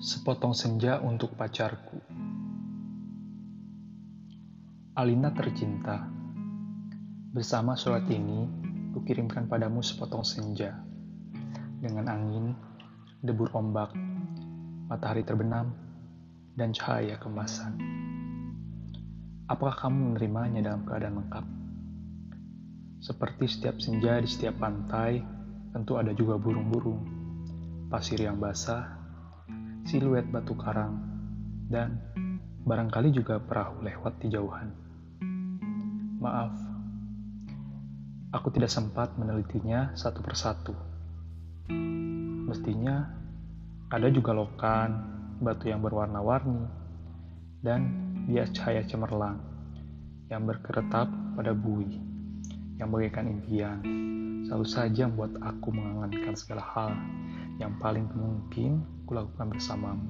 Sepotong senja untuk pacarku. Alina tercinta, bersama surat ini kukirimkan padamu sepotong senja dengan angin, debur ombak, matahari terbenam, dan cahaya kemasan. Apakah kamu menerimanya dalam keadaan lengkap? Seperti setiap senja di setiap pantai, tentu ada juga burung-burung, pasir yang basah, siluet batu karang, dan barangkali juga perahu lewat di jauhan. Maaf, aku tidak sempat menelitinya satu persatu. Mestinya ada juga lokan, batu yang berwarna-warni, dan bias cahaya cemerlang yang berkeretap pada bui yang bagaikan impian selalu saja membuat aku mengangankan segala hal yang paling mungkin kulakukan bersamamu.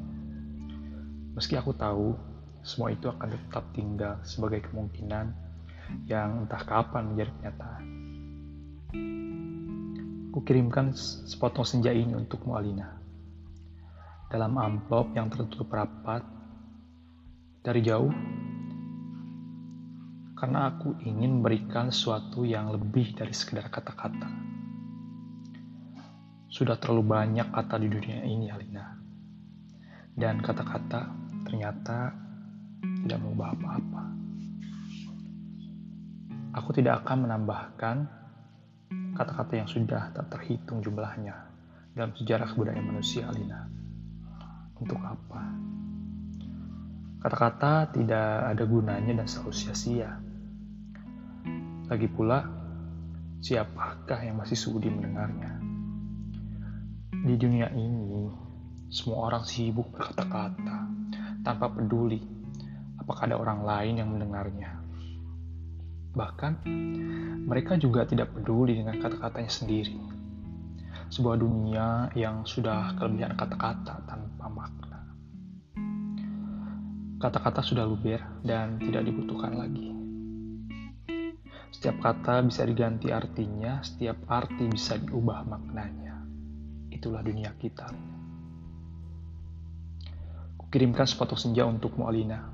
Meski aku tahu semua itu akan tetap tinggal sebagai kemungkinan yang entah kapan menjadi kenyataan. Kukirimkan sepotong senja ini untuk Alina. Dalam amplop yang tertutup rapat dari jauh, karena aku ingin memberikan sesuatu yang lebih dari sekedar kata-kata. Sudah terlalu banyak kata di dunia ini, Alina. Dan kata-kata ternyata tidak mengubah apa-apa. Aku tidak akan menambahkan kata-kata yang sudah tak terhitung jumlahnya dalam sejarah kebudayaan manusia, Alina. Untuk apa? Kata-kata tidak ada gunanya dan selalu sia-sia. Lagi pula, siapakah yang masih sudi mendengarnya? Di dunia ini, semua orang sibuk berkata-kata tanpa peduli apakah ada orang lain yang mendengarnya. Bahkan, mereka juga tidak peduli dengan kata-katanya sendiri. Sebuah dunia yang sudah kelebihan kata-kata tanpa makna. Kata-kata sudah luber dan tidak dibutuhkan lagi. Setiap kata bisa diganti artinya, setiap arti bisa diubah maknanya. Itulah dunia kita. Kukirimkan sepotong senja untukmu Alina,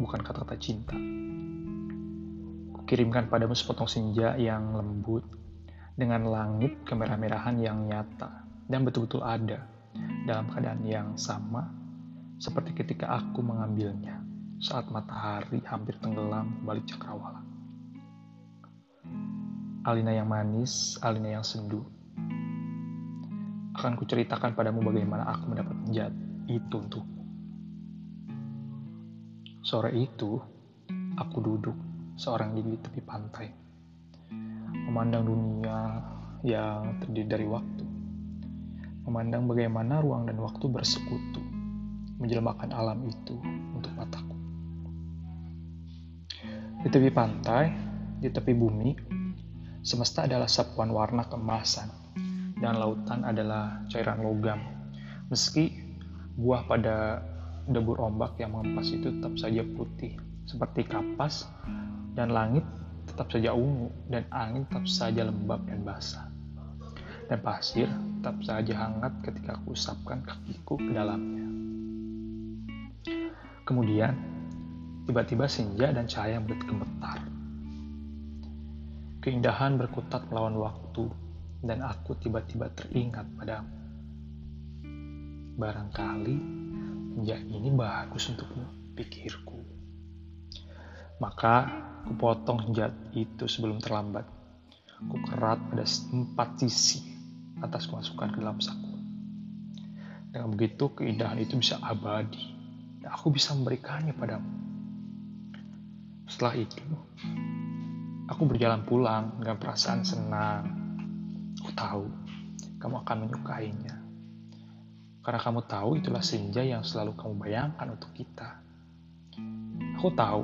bukan kata-kata cinta. Kukirimkan padamu sepotong senja yang lembut, dengan langit kemerah-merahan yang nyata dan betul-betul ada dalam keadaan yang sama seperti ketika aku mengambilnya saat matahari hampir tenggelam balik cakrawala. Alina yang manis, Alina yang sendu, akan kuceritakan padamu bagaimana aku mendapat menjadi itu untukmu. Sore itu, aku duduk seorang diri di tepi pantai, memandang dunia yang terdiri dari waktu, memandang bagaimana ruang dan waktu bersekutu, menjelmakan alam itu untuk mataku. Di tepi pantai, di tepi bumi, semesta adalah sapuan warna kemasan dan lautan adalah cairan logam. Meski buah pada debur ombak yang mengempas itu tetap saja putih, seperti kapas, dan langit tetap saja ungu, dan angin tetap saja lembab dan basah. Dan pasir tetap saja hangat ketika aku usapkan kakiku ke dalamnya. Kemudian, tiba-tiba senja dan cahaya bergemetar. Keindahan berkutat melawan waktu, dan aku tiba-tiba teringat padamu. Barangkali menjadi ini bagus untukmu, pikirku. Maka kupotong senjat itu sebelum terlambat. Ku kerat pada empat sisi atas kemasukan ke dalam saku. Dengan begitu keindahan itu bisa abadi dan aku bisa memberikannya padamu. Setelah itu, aku berjalan pulang dengan perasaan senang tahu kamu akan menyukainya. Karena kamu tahu itulah senja yang selalu kamu bayangkan untuk kita. Aku tahu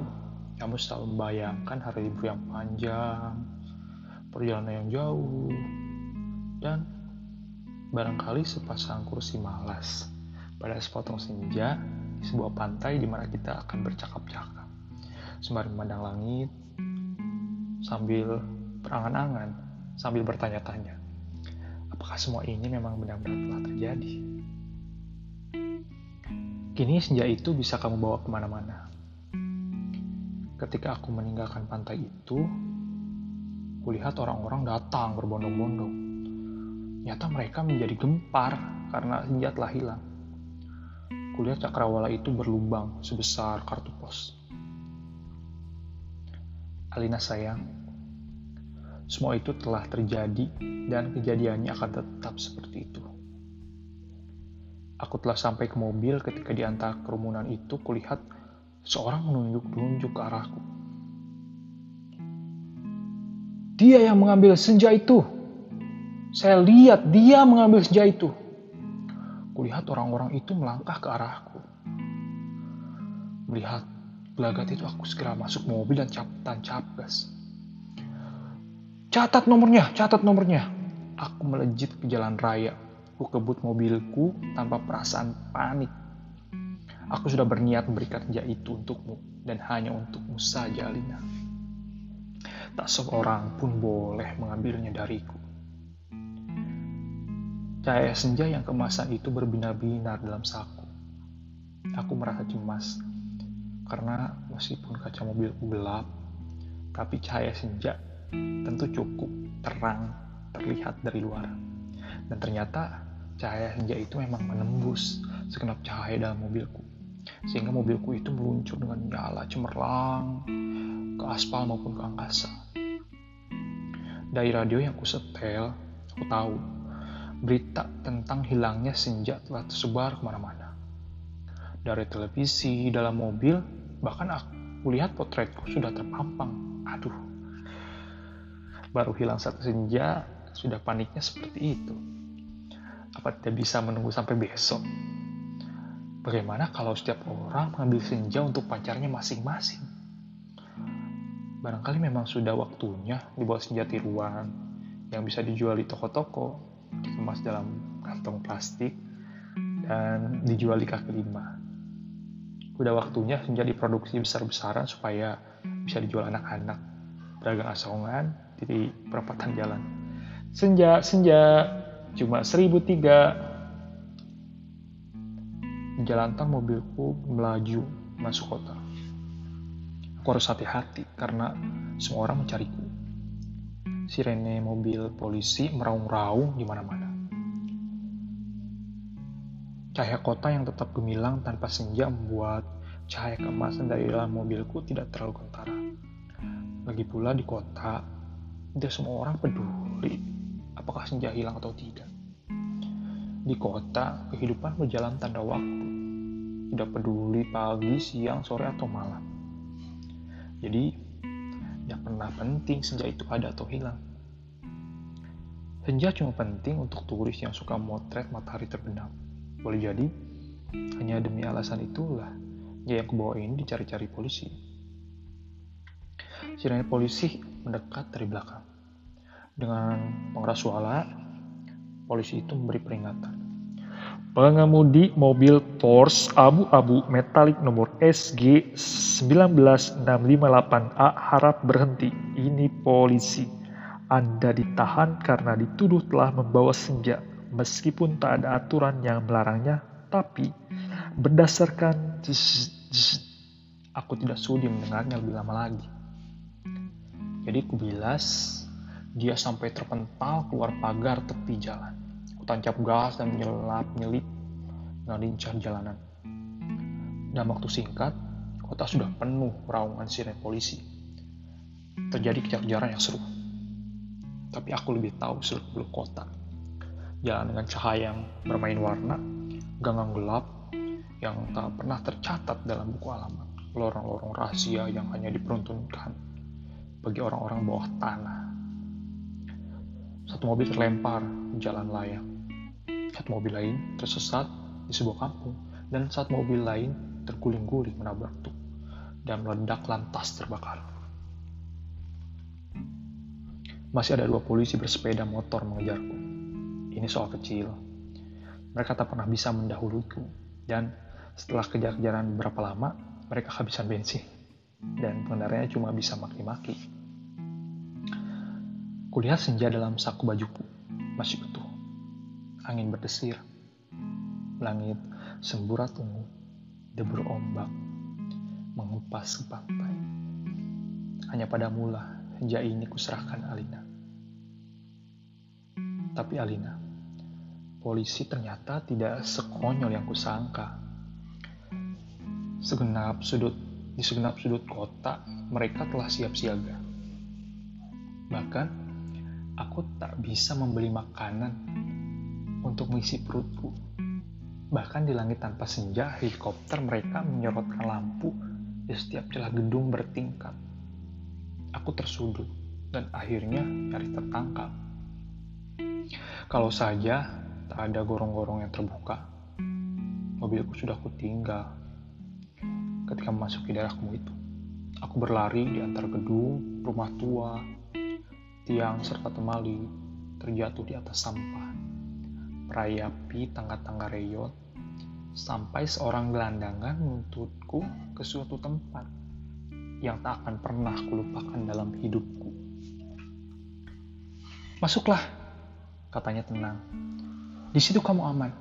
kamu selalu membayangkan hari libur yang panjang, perjalanan yang jauh, dan barangkali sepasang kursi malas pada sepotong senja di sebuah pantai di mana kita akan bercakap-cakap sembari memandang langit sambil berangan-angan sambil bertanya-tanya semua ini memang benar-benar telah terjadi? Kini senja itu bisa kamu bawa ke mana-mana. Ketika aku meninggalkan pantai itu, kulihat orang-orang datang berbondong-bondong. Nyata mereka menjadi gempar karena senja telah hilang. Kulihat cakrawala itu berlubang sebesar kartu pos. Alina sayang, semua itu telah terjadi dan kejadiannya akan tetap seperti itu. Aku telah sampai ke mobil ketika di antara kerumunan itu kulihat seorang menunjuk-nunjuk ke arahku. Dia yang mengambil senja itu. Saya lihat dia mengambil senja itu. Kulihat orang-orang itu melangkah ke arahku. Melihat gelagat itu aku segera masuk mobil dan catatan capgas. Catat nomornya, catat nomornya. Aku melejit ke jalan raya Aku kebut mobilku tanpa perasaan panik. Aku sudah berniat memberikan senja itu untukmu dan hanya untukmu saja, Alina. Tak seorang pun boleh mengambilnya dariku. Cahaya senja yang kemasan itu berbinar-binar dalam saku. Aku merasa cemas karena meskipun kaca mobilku gelap, tapi cahaya senja tentu cukup terang terlihat dari luar. Dan ternyata Cahaya senja itu memang menembus segenap cahaya dalam mobilku. Sehingga mobilku itu meluncur dengan nyala cemerlang ke aspal maupun ke angkasa. Dari radio yang kusetel, aku tahu berita tentang hilangnya senja telah tersebar ke mana-mana. Dari televisi, dalam mobil, bahkan aku lihat potretku sudah terpampang. Aduh, baru hilang satu senja, sudah paniknya seperti itu. Apa tidak bisa menunggu sampai besok? Bagaimana kalau setiap orang mengambil senja untuk pacarnya masing-masing? Barangkali memang sudah waktunya dibawa senja tiruan yang bisa dijual di toko-toko, dikemas dalam kantong plastik, dan dijual di kaki lima. Udah waktunya senja diproduksi besar-besaran supaya bisa dijual anak-anak pedagang asongan di perempatan jalan. Senja, senja, cuma 1003 jalantan mobilku melaju masuk kota. Aku harus hati-hati karena semua orang mencariku. Sirene mobil polisi meraung-raung di mana-mana. Cahaya kota yang tetap gemilang tanpa senja membuat cahaya kemasan dari dalam mobilku tidak terlalu kentara. Lagi pula di kota tidak semua orang peduli apakah senja hilang atau tidak. Di kota, kehidupan berjalan tanda waktu. Tidak peduli pagi, siang, sore, atau malam. Jadi, tidak pernah penting senja itu ada atau hilang. Senja cuma penting untuk turis yang suka motret matahari terbenam. Boleh jadi, hanya demi alasan itulah dia yang kubawa ini dicari-cari polisi. Sirene polisi mendekat dari belakang. Dengan pengeras suara, polisi itu memberi peringatan. Pengemudi mobil Porsche abu-abu metalik nomor SG 19658A harap berhenti. Ini polisi. Anda ditahan karena dituduh telah membawa senja, meskipun tak ada aturan yang melarangnya, tapi berdasarkan aku tidak sudi mendengarnya lebih lama lagi. Jadi kubilas dia sampai terpental keluar pagar tepi jalan. Kutancap gas dan menyelap nyelip ngalincah jalanan. Dalam waktu singkat, kota sudah penuh raungan siren polisi. Terjadi kejar-kejaran yang seru. Tapi aku lebih tahu seluk-beluk kota. Jalan dengan cahaya yang bermain warna, gang-gang gelap yang tak pernah tercatat dalam buku alamat. Lorong-lorong rahasia yang hanya diperuntukkan bagi orang-orang bawah tanah satu mobil terlempar di jalan layang. Satu mobil lain tersesat di sebuah kampung. Dan satu mobil lain terguling-guling menabrak truk dan meledak lantas terbakar. Masih ada dua polisi bersepeda motor mengejarku. Ini soal kecil. Mereka tak pernah bisa mendahuluiku. Dan setelah kejar-kejaran beberapa lama, mereka kehabisan bensin. Dan pengendaranya cuma bisa maki-maki. Kulihat senja dalam saku bajuku, masih utuh. Angin berdesir, langit semburat ungu, debur ombak menghempas ke pantai. Hanya pada mula senja ini kuserahkan Alina. Tapi Alina, polisi ternyata tidak sekonyol yang kusangka. Segenap sudut di segenap sudut kota mereka telah siap siaga. Bahkan aku tak bisa membeli makanan untuk mengisi perutku. Bahkan di langit tanpa senja, helikopter mereka menyorotkan lampu di setiap celah gedung bertingkat. Aku tersudut dan akhirnya nyaris tertangkap. Kalau saja tak ada gorong-gorong yang terbuka, mobilku sudah kutinggal. Ketika memasuki daerahmu itu, aku berlari di antara gedung, rumah tua, tiang, serta temali terjatuh di atas sampah. Merayapi tangga-tangga reyon, sampai seorang gelandangan menuntutku ke suatu tempat yang tak akan pernah kulupakan dalam hidupku. Masuklah, katanya tenang. Di situ kamu aman.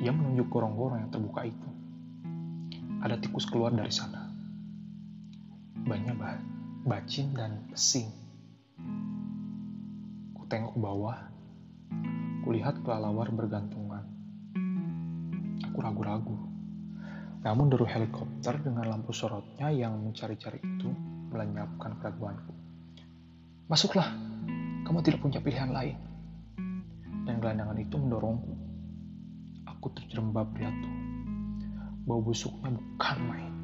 Ia menunjuk gorong-gorong yang terbuka itu. Ada tikus keluar dari sana. Banyak bacin dan pesing. Ku tengok ke bawah. Kulihat kelelawar bergantungan. Aku ragu-ragu. Namun deru helikopter dengan lampu sorotnya yang mencari-cari itu melenyapkan keraguanku. Masuklah, kamu tidak punya pilihan lain. Dan gelandangan itu mendorongku. Aku terjerembab jatuh. Bau busuknya bukan main.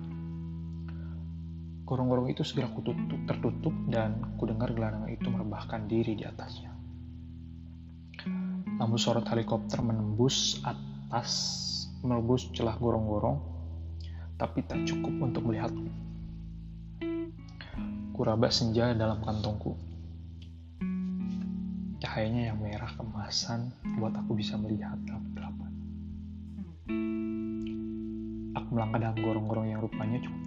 Gorong-gorong itu segera kututup, tertutup dan kudengar gelandangan itu merebahkan diri di atasnya. Lampu sorot helikopter menembus atas, menembus celah gorong-gorong, tapi tak cukup untuk melihatku. Kuraba senja dalam kantongku Cahayanya yang merah kemasan buat aku bisa melihat dalam kegelapan. Aku melangkah dalam gorong-gorong yang rupanya cukup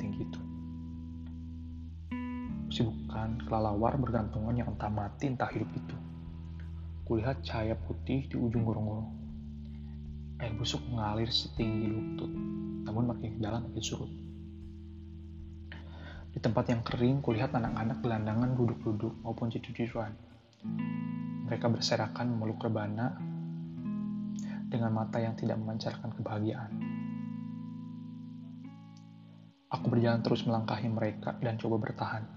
Kesibukan kelelawar bergantungan yang entah mati entah hidup itu. Kulihat cahaya putih di ujung gorong-gorong. Air busuk mengalir setinggi lutut, namun makin ke dalam makin surut. Di tempat yang kering, kulihat anak-anak gelandangan duduk-duduk maupun tidur-tiduran mereka berserakan memeluk rebana dengan mata yang tidak memancarkan kebahagiaan. Aku berjalan terus melangkahi mereka dan coba bertahan.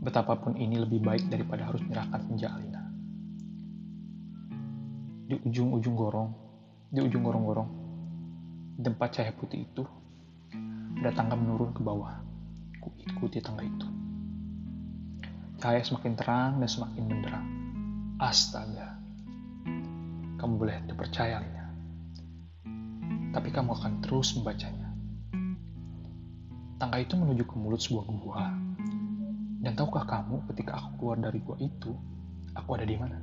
Betapapun ini lebih baik daripada harus menyerahkan senja Alina. Di ujung-ujung gorong, di ujung gorong-gorong, tempat cahaya putih itu, ada tangga menurun ke bawah. Ku ikuti tangga itu. Cahaya semakin terang dan semakin menderang. Astaga. Kamu boleh dipercaya, Lina. Tapi kamu akan terus membacanya. Tangga itu menuju ke mulut sebuah gua. Dan tahukah kamu ketika aku keluar dari gua itu, aku ada di mana?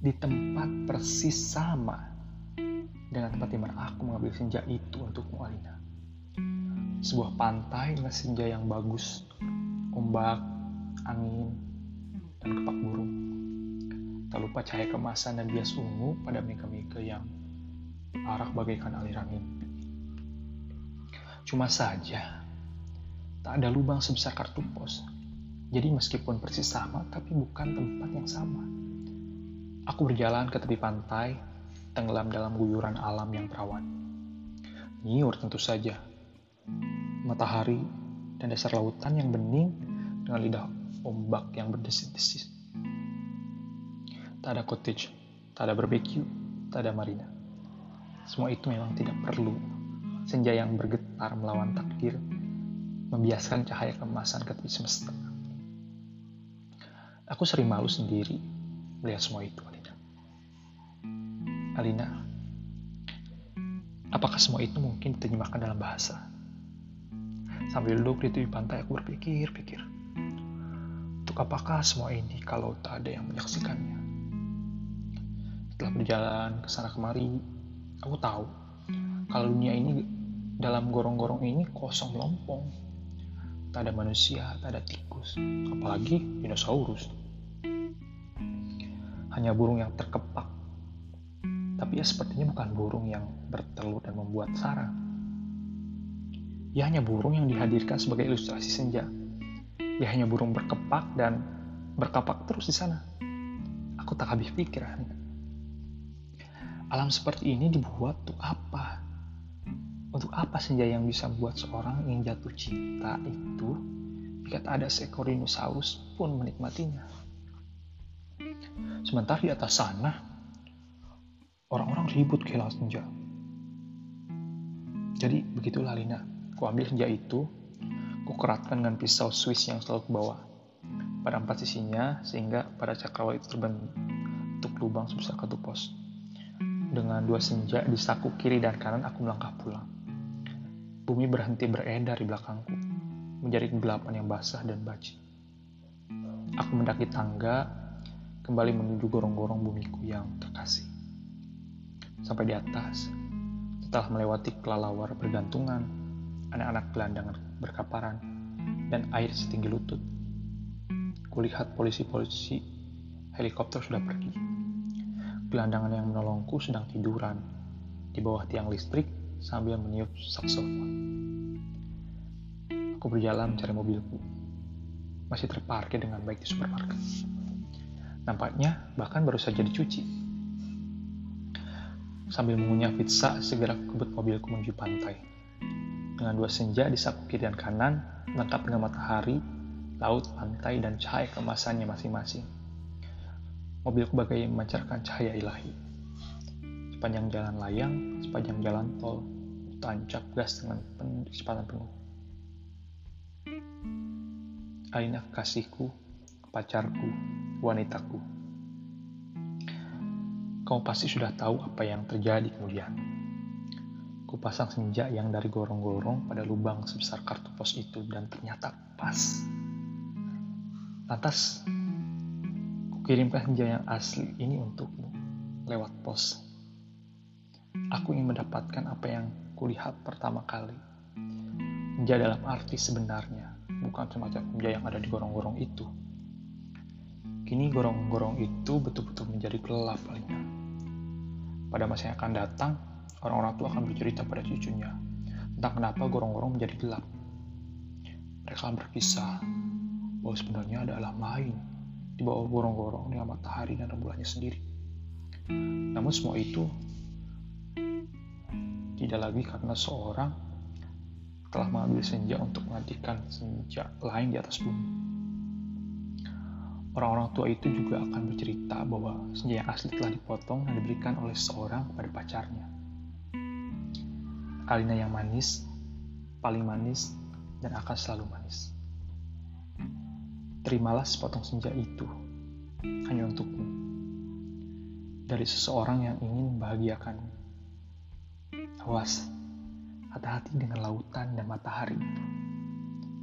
Di tempat persis sama dengan tempat di mana aku mengambil senja itu untukmu, Alina. Sebuah pantai dengan senja yang bagus, ombak angin, dan kepak burung. Tak lupa cahaya kemasan dan bias ungu pada mega-mega yang arak bagaikan aliran mimpi. Cuma saja, tak ada lubang sebesar kartu pos. Jadi meskipun persis sama, tapi bukan tempat yang sama. Aku berjalan ke tepi pantai, tenggelam dalam guyuran alam yang perawan. Nyiur tentu saja. Matahari dan dasar lautan yang bening dengan lidah ombak yang berdesis-desis. Tak ada cottage, tak ada barbecue, tak ada marina. Semua itu memang tidak perlu. Senja yang bergetar melawan takdir, membiaskan cahaya kemasan ke tepi semesta. Aku sering malu sendiri melihat semua itu, Alina. Alina, apakah semua itu mungkin diterjemahkan dalam bahasa? Sambil duduk di tepi pantai, aku berpikir-pikir untuk apakah semua ini kalau tak ada yang menyaksikannya? Setelah berjalan ke sana kemari, aku tahu kalau dunia ini dalam gorong-gorong ini kosong melompong. Tak ada manusia, tak ada tikus, apalagi dinosaurus. Hanya burung yang terkepak. Tapi ia sepertinya bukan burung yang bertelur dan membuat sarang. Ia hanya burung yang dihadirkan sebagai ilustrasi senja. Ia hanya burung berkepak dan berkapak terus di sana. Aku tak habis pikiran. Alam seperti ini dibuat untuk apa? Untuk apa senja yang bisa membuat seorang ingin jatuh cinta itu jika tak ada seekor dinosaurus pun menikmatinya? Sementara di atas sana, orang-orang ribut kehilangan senja. Jadi begitulah Lina, ku ambil senja itu, ku keratkan dengan pisau Swiss yang selalu kubawa. Pada empat sisinya, sehingga pada cakrawala itu terbentuk lubang sebesar kartu pos. Dengan dua senja di saku kiri dan kanan, aku melangkah pulang. Bumi berhenti beredar di belakangku, menjadi kegelapan yang basah dan baci. Aku mendaki tangga, kembali menuju gorong-gorong bumiku yang terkasih. Sampai di atas, setelah melewati kelelawar bergantungan, anak-anak gelandangan berkaparan, dan air setinggi lutut. Kulihat polisi-polisi helikopter sudah pergi. Gelandangan yang menolongku sedang tiduran di bawah tiang listrik sambil meniup saksofon. Aku berjalan mencari mobilku. Masih terparkir dengan baik di supermarket. Nampaknya bahkan baru saja dicuci. Sambil mengunyah pizza, segera kebut mobilku menuju pantai. Dengan dua senja di saku kiri dan kanan, lengkap dengan matahari, laut, pantai, dan cahaya kemasannya masing-masing. Mobilku bagai memancarkan cahaya ilahi. Sepanjang jalan layang, sepanjang jalan tol, tancap gas dengan kecepatan penuh. Alina kasihku, pacarku, wanitaku. Kau pasti sudah tahu apa yang terjadi kemudian. Kupasang senja yang dari gorong-gorong pada lubang sebesar kartu pos itu dan ternyata pas. Lantas, kukirimkan senja yang asli ini untukmu lewat pos. Aku ingin mendapatkan apa yang kulihat pertama kali. Senja dalam arti sebenarnya, bukan semacam senja yang ada di gorong-gorong itu. Kini gorong-gorong itu betul-betul menjadi gelap palingnya. Pada masa yang akan datang, orang-orang tua akan bercerita pada cucunya tentang kenapa gorong-gorong menjadi gelap. Mereka akan berkisah bahwa sebenarnya ada alam lain di bawah gorong-gorong dengan matahari dan rembulannya sendiri. Namun semua itu tidak lagi karena seorang telah mengambil senja untuk menggantikan senja lain di atas bumi. Orang-orang tua itu juga akan bercerita bahwa senja yang asli telah dipotong dan diberikan oleh seorang kepada pacarnya. Alina yang manis, paling manis, dan akan selalu manis. Terimalah sepotong senja itu, hanya untukmu. Dari seseorang yang ingin membahagiakanmu. Awas, hati-hati dengan lautan dan matahari.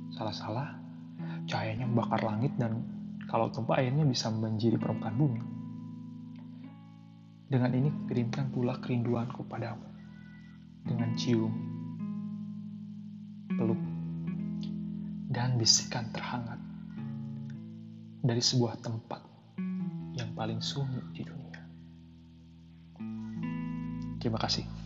Salah-salah, cahayanya membakar langit dan kalau tumpah airnya bisa membanjiri permukaan bumi. Dengan ini kirimkan pula kerinduanku padamu. Dengan cium, peluk, dan bisikan terhangat dari sebuah tempat yang paling sunyi di dunia. Terima kasih.